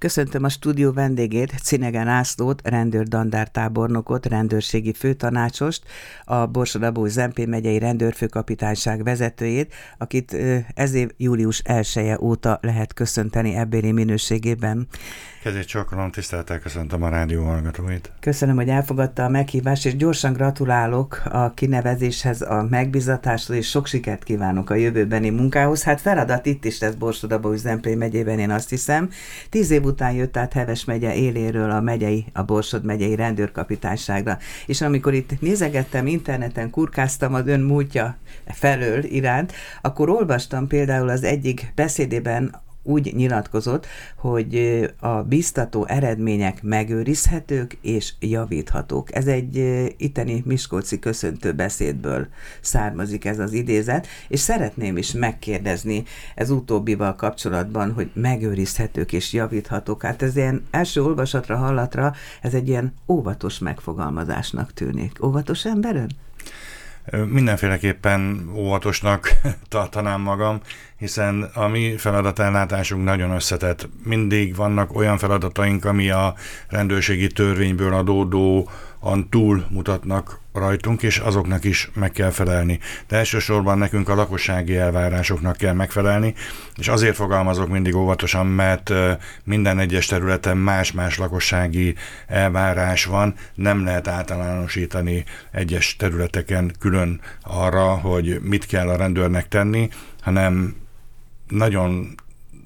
Köszöntöm a stúdió vendégét, Cinegen Ászlót, rendőrdandártábornokot, rendőrségi főtanácsost, a Borsodabó Zempé megyei rendőrfőkapitányság vezetőjét, akit ez év július 1 -e óta lehet köszönteni ebbéli minőségében. Kezét csakolom, tiszteltel köszöntöm a rádió hallgatóit. Köszönöm, hogy elfogadta a meghívást, és gyorsan gratulálok a kinevezéshez, a megbizatáshoz, és sok sikert kívánok a jövőbeni munkához. Hát feladat itt is lesz Borsodabó Zemplén megyében, én azt hiszem. Tíz év után jött át Heves megye éléről a megyei, a Borsod megyei rendőrkapitányságra. És amikor itt nézegettem, interneten kurkáztam az ön múltja felől iránt, akkor olvastam például az egyik beszédében úgy nyilatkozott, hogy a biztató eredmények megőrizhetők és javíthatók. Ez egy itteni Miskolci köszöntő beszédből származik ez az idézet, és szeretném is megkérdezni ez utóbbival kapcsolatban, hogy megőrizhetők és javíthatók. Hát ez ilyen első olvasatra, hallatra, ez egy ilyen óvatos megfogalmazásnak tűnik. Óvatos emberön? Mindenféleképpen óvatosnak tartanám magam, hiszen a mi feladatellátásunk nagyon összetett. Mindig vannak olyan feladataink, ami a rendőrségi törvényből adódó túl mutatnak rajtunk, és azoknak is meg kell felelni. De elsősorban nekünk a lakossági elvárásoknak kell megfelelni, és azért fogalmazok mindig óvatosan, mert minden egyes területen más-más lakossági elvárás van, nem lehet általánosítani egyes területeken külön arra, hogy mit kell a rendőrnek tenni, hanem nagyon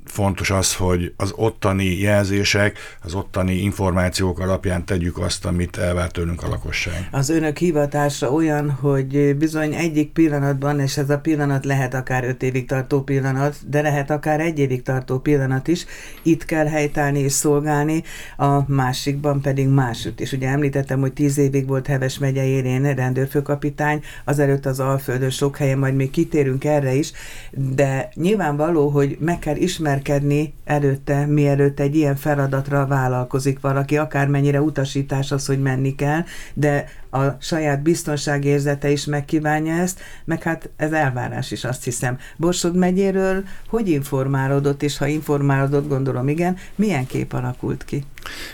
fontos az, hogy az ottani jelzések, az ottani információk alapján tegyük azt, amit elvár tőlünk a lakosság. Az önök hivatása olyan, hogy bizony egyik pillanatban, és ez a pillanat lehet akár öt évig tartó pillanat, de lehet akár egy évig tartó pillanat is, itt kell helytállni és szolgálni, a másikban pedig másút. És ugye említettem, hogy tíz évig volt Heves megye érén rendőrfőkapitány, azelőtt az Alföldön sok helyen, majd még kitérünk erre is, de nyilvánvaló, hogy meg kell ismerni ismerkedni előtte, mielőtt egy ilyen feladatra vállalkozik valaki, akármennyire utasítás az, hogy menni kell, de a saját biztonságérzete is megkívánja ezt, meg hát ez elvárás is, azt hiszem. Borsod megyéről hogy informálódott, és ha informálódott, gondolom igen, milyen kép alakult ki?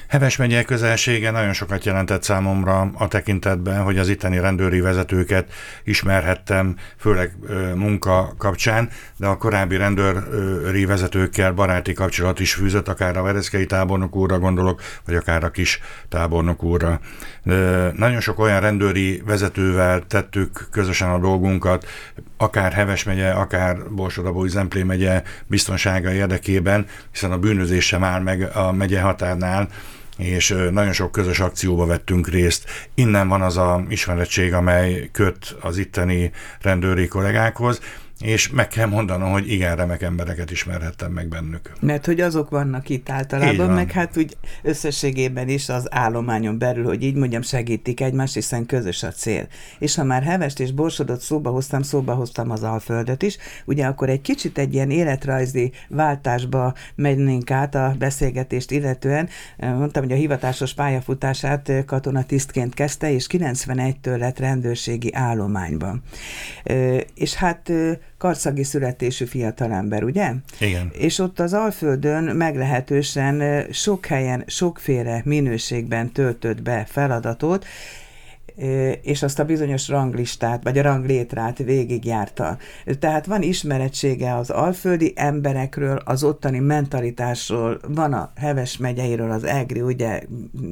Heves megye közelsége nagyon sokat jelentett számomra a tekintetben, hogy az itteni rendőri vezetőket ismerhettem, főleg munka kapcsán, de a korábbi rendőri vezetőkkel baráti kapcsolat is fűzött, akár a Vereszkei tábornok úrra gondolok, vagy akár a kis tábornok úrra. Nagyon sok olyan rendőri vezetővel tettük közösen a dolgunkat, akár Heves megye, akár Borsodabói Zemplé megye biztonsága érdekében, hiszen a bűnözés sem áll meg a megye határnál, és nagyon sok közös akcióba vettünk részt. Innen van az a ismerettség, amely köt az itteni rendőri kollégákhoz, és meg kell mondanom, hogy igen, remek embereket ismerhettem meg bennük. Mert hogy azok vannak itt általában, meg hát úgy összességében is az állományon belül, hogy így mondjam, segítik egymást, hiszen közös a cél. És ha már hevest és borsodot szóba hoztam, szóba hoztam az Alföldet is, ugye akkor egy kicsit egy ilyen életrajzi váltásba mennénk át a beszélgetést illetően. Mondtam, hogy a hivatásos pályafutását katonatisztként kezdte, és 91-től lett rendőrségi állományban. És hát karcagi születésű fiatalember, ugye? Igen. És ott az Alföldön meglehetősen sok helyen, sokféle minőségben töltött be feladatot, és azt a bizonyos ranglistát, vagy a ranglétrát végigjárta. Tehát van ismeretsége az alföldi emberekről, az ottani mentalitásról, van a Heves megyeiről, az Egri, ugye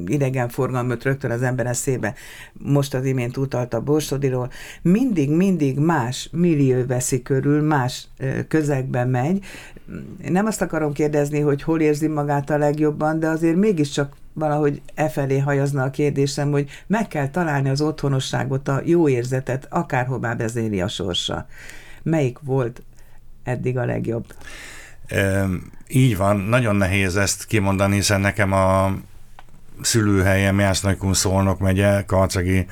idegenforgalmat rögtön az ember eszébe, most az imént utalt a Borsodiról, mindig-mindig más millió veszi körül, más közegben megy. Nem azt akarom kérdezni, hogy hol érzi magát a legjobban, de azért mégiscsak valahogy e felé hajazna a kérdésem, hogy meg kell találni az otthonosságot, a jó érzetet, akárhová vezéli a sorsa. Melyik volt eddig a legjobb? E, így van, nagyon nehéz ezt kimondani, hiszen nekem a szülőhelyem Jásznagykun Szolnok megye, Karcagi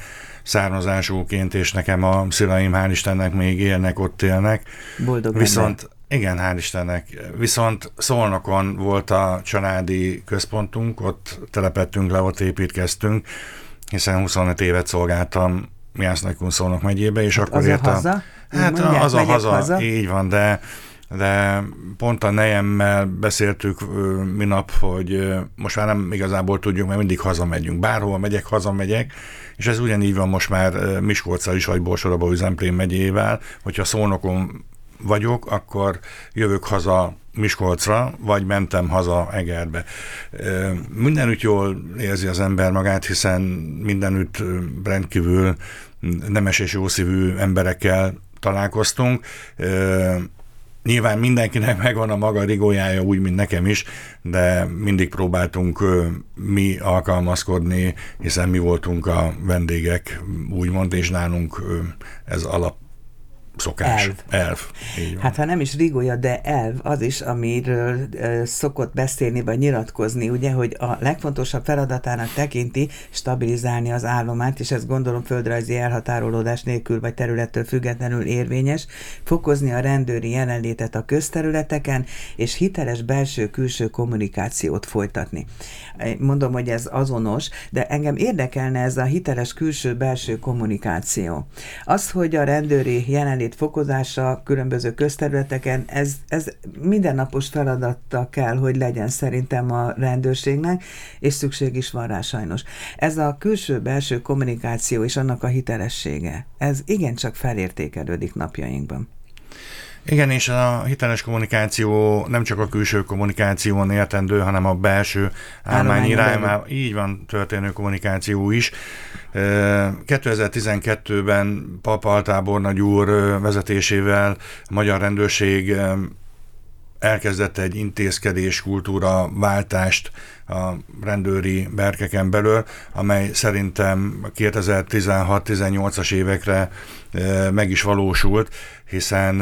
származásúként, és nekem a szüleim hál' Istennek még élnek, ott élnek. Boldog Viszont ember. Igen, hál' Istennek. Viszont Szolnokon volt a családi központunk, ott telepettünk le, ott építkeztünk, hiszen 25 évet szolgáltam Jász Nagykun Szolnok megyébe, és hát akkor az értem. A haza? Hát Mondják, az a haza, haza, így van, de de pont a nejemmel beszéltük minap, hogy most már nem igazából tudjuk, mert mindig hazamegyünk. Bárhova megyek, hazamegyek, és ez ugyanígy van most már Miskolccal is, vagy Borsodaba, Zemplén megyével, hogyha szónokon vagyok, akkor jövök haza Miskolcra, vagy mentem haza Egerbe. Mindenütt jól érzi az ember magát, hiszen mindenütt rendkívül nemes és jószívű emberekkel találkoztunk. Nyilván mindenkinek megvan a maga rigójája, úgy, mint nekem is, de mindig próbáltunk mi alkalmazkodni, hiszen mi voltunk a vendégek, úgymond, és nálunk ez alap szokás. Elv. Elv. Hát ha nem is rigója, de elv az is, amiről szokott beszélni vagy nyilatkozni, ugye, hogy a legfontosabb feladatának tekinti stabilizálni az állomát, és ez gondolom földrajzi elhatárolódás nélkül vagy területtől függetlenül érvényes, fokozni a rendőri jelenlétet a közterületeken, és hiteles belső-külső kommunikációt folytatni. Mondom, hogy ez azonos, de engem érdekelne ez a hiteles külső-belső kommunikáció. Az, hogy a rendőri jelenlét jelenlét fokozása különböző közterületeken, ez, ez mindennapos feladata kell, hogy legyen szerintem a rendőrségnek, és szükség is van rá sajnos. Ez a külső-belső kommunikáció és annak a hitelessége, ez igencsak felértékelődik napjainkban. Igen, és a hiteles kommunikáció nem csak a külső kommunikáción értendő, hanem a belső állmány irányában így van történő kommunikáció is. 2012-ben Papa Altábornagy úr vezetésével a magyar rendőrség elkezdett egy intézkedés kultúra váltást a rendőri berkeken belül, amely szerintem 2016-18-as évekre meg is valósult, hiszen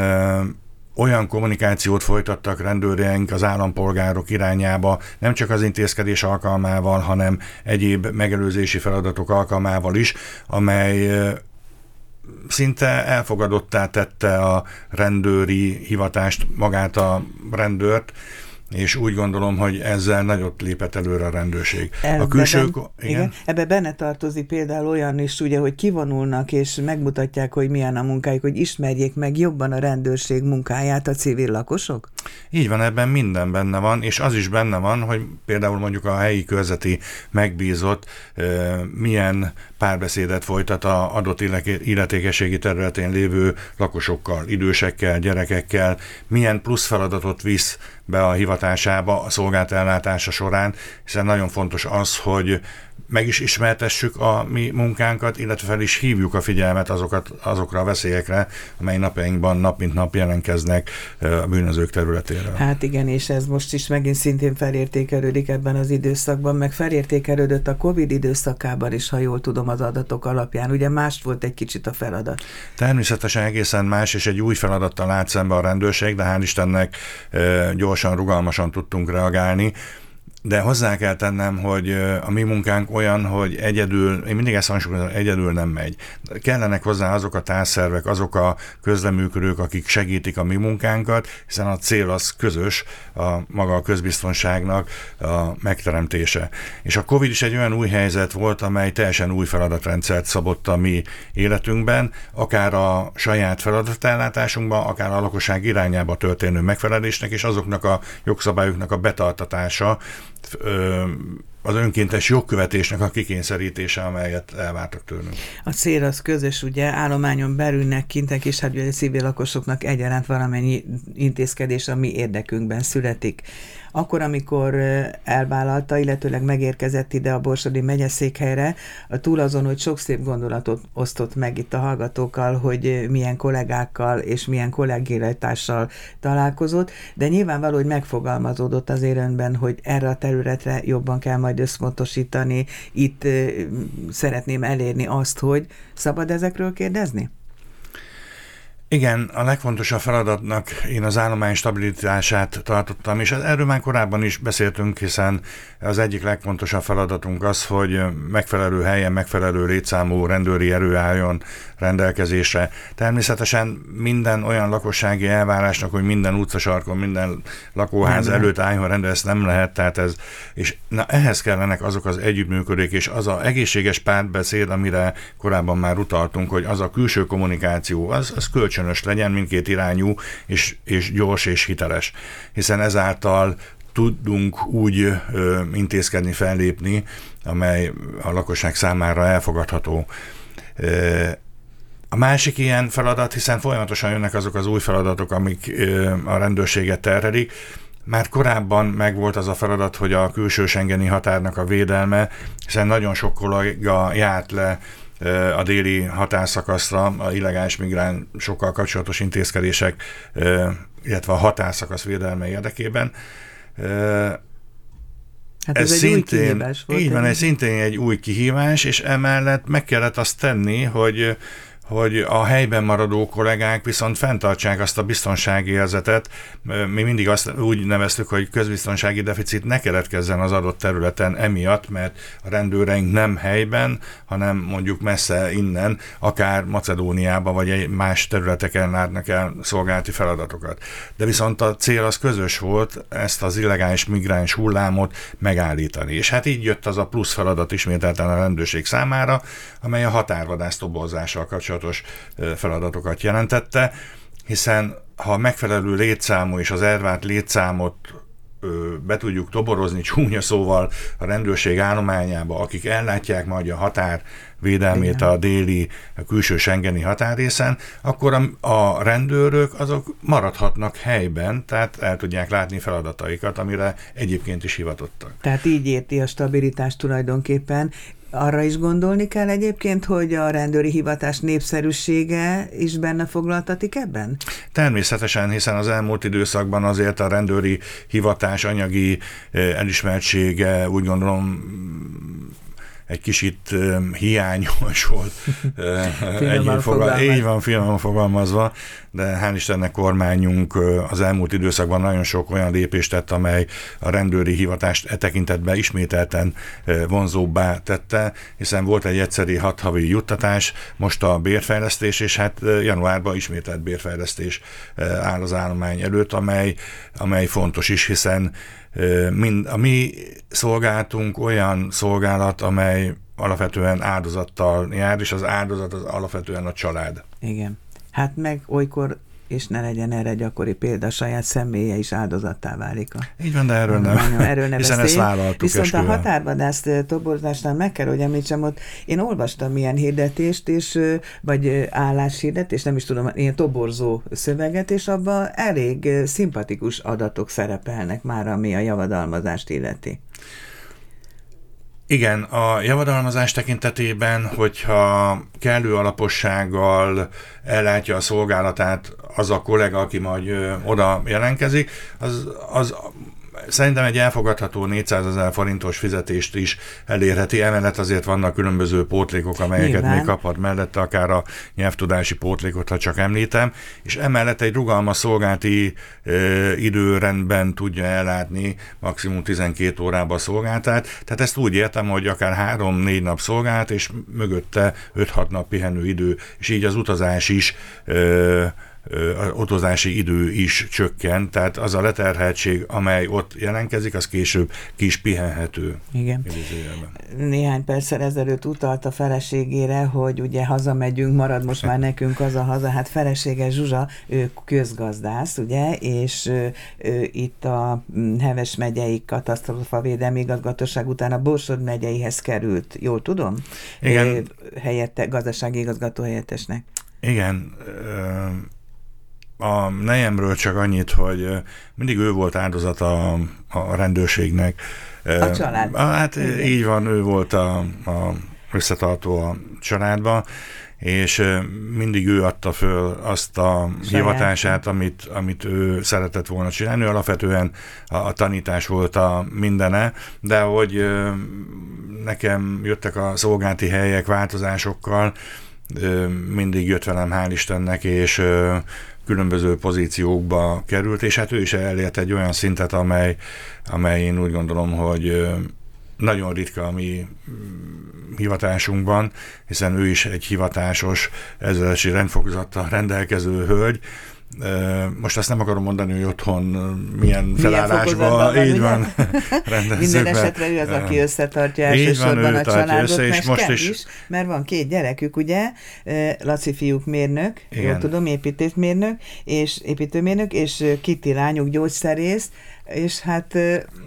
olyan kommunikációt folytattak rendőreink az állampolgárok irányába, nem csak az intézkedés alkalmával, hanem egyéb megelőzési feladatok alkalmával is, amely szinte elfogadottá tette a rendőri hivatást, magát a rendőrt, és úgy gondolom, hogy ezzel nagyot lépett előre a rendőrség. Ebbe a külső... Ben, igen? igen? Ebbe benne tartozik például olyan is, ugye, hogy kivonulnak, és megmutatják, hogy milyen a munkájuk, hogy ismerjék meg jobban a rendőrség munkáját a civil lakosok? Így van, ebben minden benne van, és az is benne van, hogy például mondjuk a helyi körzeti megbízott milyen párbeszédet folytat a adott illetékességi területén lévő lakosokkal, idősekkel, gyerekekkel, milyen plusz feladatot visz be a hivatásába a szolgált ellátása során, hiszen nagyon fontos az, hogy meg is ismertessük a mi munkánkat, illetve fel is hívjuk a figyelmet azokat, azokra a veszélyekre, amely napjainkban nap mint nap jelentkeznek a bűnözők területére. Hát igen, és ez most is megint szintén felértékelődik ebben az időszakban, meg felértékelődött a Covid időszakában is, ha jól tudom az adatok alapján. Ugye más volt egy kicsit a feladat. Természetesen egészen más, és egy új feladattal lát szembe a rendőrség, de hál' Istennek gyorsan, rugalmasan tudtunk reagálni de hozzá kell tennem, hogy a mi munkánk olyan, hogy egyedül, én mindig ezt hangsúlyozom, egyedül nem megy. Kellenek hozzá azok a társzervek, azok a közleműködők, akik segítik a mi munkánkat, hiszen a cél az közös, a maga a közbiztonságnak a megteremtése. És a Covid is egy olyan új helyzet volt, amely teljesen új feladatrendszert szabott a mi életünkben, akár a saját feladatellátásunkban, akár a lakosság irányába történő megfelelésnek, és azoknak a jogszabályoknak a betartatása, az önkéntes jogkövetésnek a kikényszerítése, amelyet elvártak tőlünk. A cél az közös, ugye állományon belülnek kintek, és hát ugye civil lakosoknak egyaránt valamennyi intézkedés a mi érdekünkben születik. Akkor, amikor elvállalta, illetőleg megérkezett ide a Borsodi megyeszékhelyre, túl azon, hogy sok szép gondolatot osztott meg itt a hallgatókkal, hogy milyen kollégákkal és milyen kollégilátással találkozott, de nyilvánvaló, hogy megfogalmazódott az önben, hogy erre a területre jobban kell majd összpontosítani, itt szeretném elérni azt, hogy szabad ezekről kérdezni? Igen, a legfontosabb feladatnak én az állomány stabilitását tartottam, és erről már korábban is beszéltünk, hiszen az egyik legfontosabb feladatunk az, hogy megfelelő helyen, megfelelő létszámú rendőri erő álljon rendelkezésre. Természetesen minden olyan lakossági elvárásnak, hogy minden utcasarkon, minden lakóház nem előtt álljon rendőr, ezt nem lehet, tehát ez, és na, ehhez kellenek azok az együttműködők, és az a egészséges párbeszéd, amire korábban már utaltunk, hogy az a külső kommunikáció, az, az kölcsön kölcsönös legyen, mindkét irányú, és, és gyors és hiteles. Hiszen ezáltal tudunk úgy ö, intézkedni, fellépni, amely a lakosság számára elfogadható. A másik ilyen feladat, hiszen folyamatosan jönnek azok az új feladatok, amik a rendőrséget terhelik, már korábban megvolt az a feladat, hogy a külső Schengeni határnak a védelme, hiszen nagyon sok kollega járt le a déli határszakaszra a illegális migránsokkal kapcsolatos intézkedések, illetve a határszakasz védelme érdekében. Hát ez, ez egy szintén, új kihívás volt. Így van, ez szintén egy új kihívás, és emellett meg kellett azt tenni, hogy hogy a helyben maradó kollégák viszont fenntartsák azt a biztonsági érzetet. Mi mindig azt úgy neveztük, hogy közbiztonsági deficit ne keletkezzen az adott területen emiatt, mert a rendőreink nem helyben, hanem mondjuk messze innen, akár Macedóniába vagy egy más területeken látnak el szolgálati feladatokat. De viszont a cél az közös volt, ezt az illegális migráns hullámot megállítani. És hát így jött az a plusz feladat ismételten a rendőrség számára, amely a határvadász toborzással kapcsolatban kapcsolatos feladatokat jelentette, hiszen ha megfelelő létszámú és az elvárt létszámot be tudjuk toborozni csúnya szóval a rendőrség állományába, akik ellátják majd a határ védelmét Igen. a déli, a külső Schengeni határrészen, akkor a, a rendőrök azok maradhatnak helyben, tehát el tudják látni feladataikat, amire egyébként is hivatottak. Tehát így érti a stabilitás tulajdonképpen, arra is gondolni kell egyébként, hogy a rendőri hivatás népszerűsége is benne foglaltatik ebben? Természetesen, hiszen az elmúlt időszakban azért a rendőri hivatás anyagi eh, elismertsége úgy gondolom egy kicsit hiányos volt. Egy fogal, így van, finoman fogalmazva, de hál' Istennek kormányunk az elmúlt időszakban nagyon sok olyan lépést tett, amely a rendőri hivatást e tekintetben ismételten vonzóbbá tette, hiszen volt egy egyszeri hat havi juttatás, most a bérfejlesztés, és hát januárban ismételt bérfejlesztés áll az állomány előtt, amely, amely fontos is, hiszen mind, a mi szolgáltunk olyan szolgálat, amely alapvetően áldozattal jár, és az áldozat az alapvetően a család. Igen. Hát meg olykor és ne legyen erre gyakori példa, saját személye is áldozattá válik. A, Így van, de erről nem. Anya, erről nem Hiszen ezt vállaltuk Viszont esküvel. a határvadász toborzásnál meg kell, hogy említsem, ott én olvastam ilyen hirdetést, és, vagy álláshirdetést, nem is tudom, ilyen toborzó szöveget, és abban elég szimpatikus adatok szerepelnek már, ami a javadalmazást illeti. Igen, a javadalmazás tekintetében, hogyha kellő alapossággal ellátja a szolgálatát az a kollega, aki majd oda jelentkezik, az, az szerintem egy elfogadható 400 ezer forintos fizetést is elérheti, emellett azért vannak különböző pótlékok, amelyeket Nyilván. még kaphat mellette, akár a nyelvtudási pótlékot, ha csak említem, és emellett egy rugalmas szolgálti e, időrendben tudja ellátni maximum 12 órába a szolgáltát, tehát ezt úgy értem, hogy akár 3-4 nap szolgált, és mögötte 5-6 nap pihenő idő, és így az utazás is az otozási idő is csökken, tehát az a leterheltség, amely ott jelentkezik, az később kis pihenhető. Igen. Néhány perccel ezelőtt utalt a feleségére, hogy ugye hazamegyünk, marad most már nekünk az a haza. Hát felesége Zsuzsa, ő közgazdász, ugye, és ő, ő itt a mm, Heves megyei katasztrofavédelmi igazgatóság után a Borsod megyeihez került, jól tudom? Igen. Helyette, gazdasági igazgató helyettesnek. Igen, a nejemről csak annyit, hogy mindig ő volt áldozat a, a rendőrségnek. A család. Hát Igen. így van, ő volt a, a összetartó a családba, és mindig ő adta föl azt a Saját. hivatását, amit, amit ő szeretett volna csinálni. Ő alapvetően a, a tanítás volt a mindene, de hogy nekem jöttek a szolgálti helyek változásokkal, mindig jött velem, hál' Istennek, és különböző pozíciókba került, és hát ő is elért egy olyan szintet, amely, amely én úgy gondolom, hogy nagyon ritka a mi mm, hivatásunkban, hiszen ő is egy hivatásos ezeresi rendfokozattal rendelkező hölgy, most azt nem akarom mondani, hogy otthon milyen felállásban, így van, Minden esetre ő az, aki összetartja elsősorban a családot, és mert most is. is. Mert van két gyerekük, ugye, Laci fiúk mérnök, Igen. jól tudom, építésmérnök, és építőmérnök, és Kitty lányuk gyógyszerész, és hát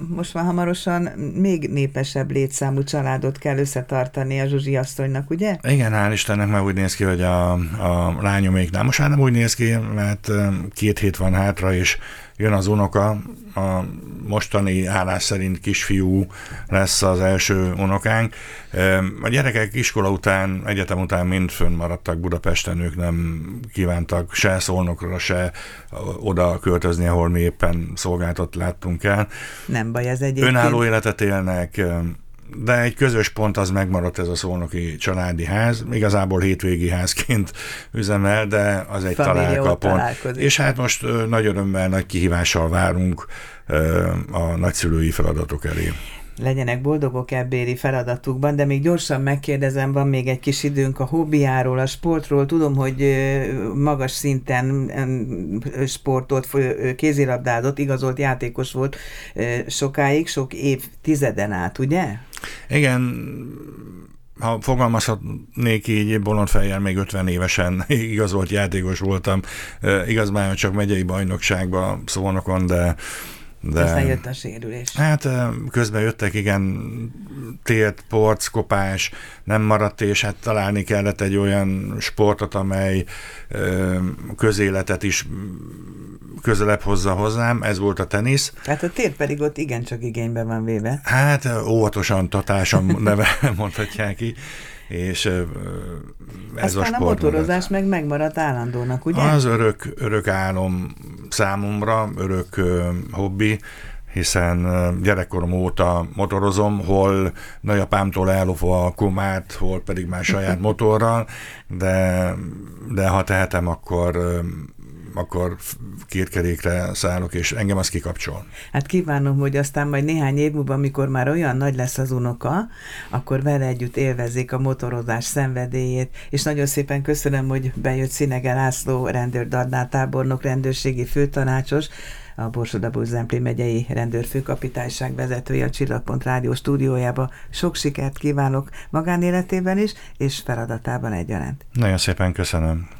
most már hamarosan még népesebb létszámú családot kell összetartani a Zsuzsi asszonynak, ugye? Igen, hál' Istennek már úgy néz ki, hogy a, a lányoméknál most már nem úgy néz ki, mert két hét van hátra, és jön az unoka, a mostani állás szerint kisfiú lesz az első unokánk. A gyerekek iskola után, egyetem után mind fönn maradtak Budapesten, ők nem kívántak se szolnokra, se oda költözni, ahol mi éppen szolgáltat láttunk el. Nem baj, ez egyébként. Önálló életet élnek, de egy közös pont az megmaradt ez a szolnoki családi ház, igazából hétvégi házként üzemel, de az egy találkapon. És hát most nagy örömmel, nagy kihívással várunk a nagyszülői feladatok elé legyenek boldogok ebbéli feladatukban, de még gyorsan megkérdezem, van még egy kis időnk a hobbiáról, a sportról. Tudom, hogy magas szinten sportot, kézilabdázott, igazolt játékos volt sokáig, sok évtizeden át, ugye? Igen, ha fogalmazhatnék így, bolond fejjel még 50 évesen igazolt játékos voltam. Igaz már csak megyei bajnokságban szólnokon, de de, Aztán jött a sérülés. Hát közben jöttek, igen, tért, porc, kopás, nem maradt, és hát találni kellett egy olyan sportot, amely közéletet is közelebb hozza hozzám, ez volt a tenisz. Hát a tér pedig ott igencsak igénybe van véve. Hát óvatosan, tatásan neve mondhatják így és ez Aztán a sport. a motorozás meg megmaradt állandónak, ugye? Az örök, örök álom számomra, örök hobbi, hiszen gyerekkorom óta motorozom, hol nagyapámtól ellopva a kumát, hol pedig már saját motorral, de, de ha tehetem, akkor akkor két kerékre szállok, és engem az kikapcsol. Hát kívánom, hogy aztán majd néhány év múlva, amikor már olyan nagy lesz az unoka, akkor vele együtt élvezik a motorozás szenvedélyét, és nagyon szépen köszönöm, hogy bejött Színege László, rendőr Darnál tábornok, rendőrségi főtanácsos, a Borsodabó Zemplén megyei rendőrfőkapitányság vezetője a Csillagpont Rádió stúdiójába. Sok sikert kívánok magánéletében is, és feladatában egyaránt. Nagyon szépen köszönöm.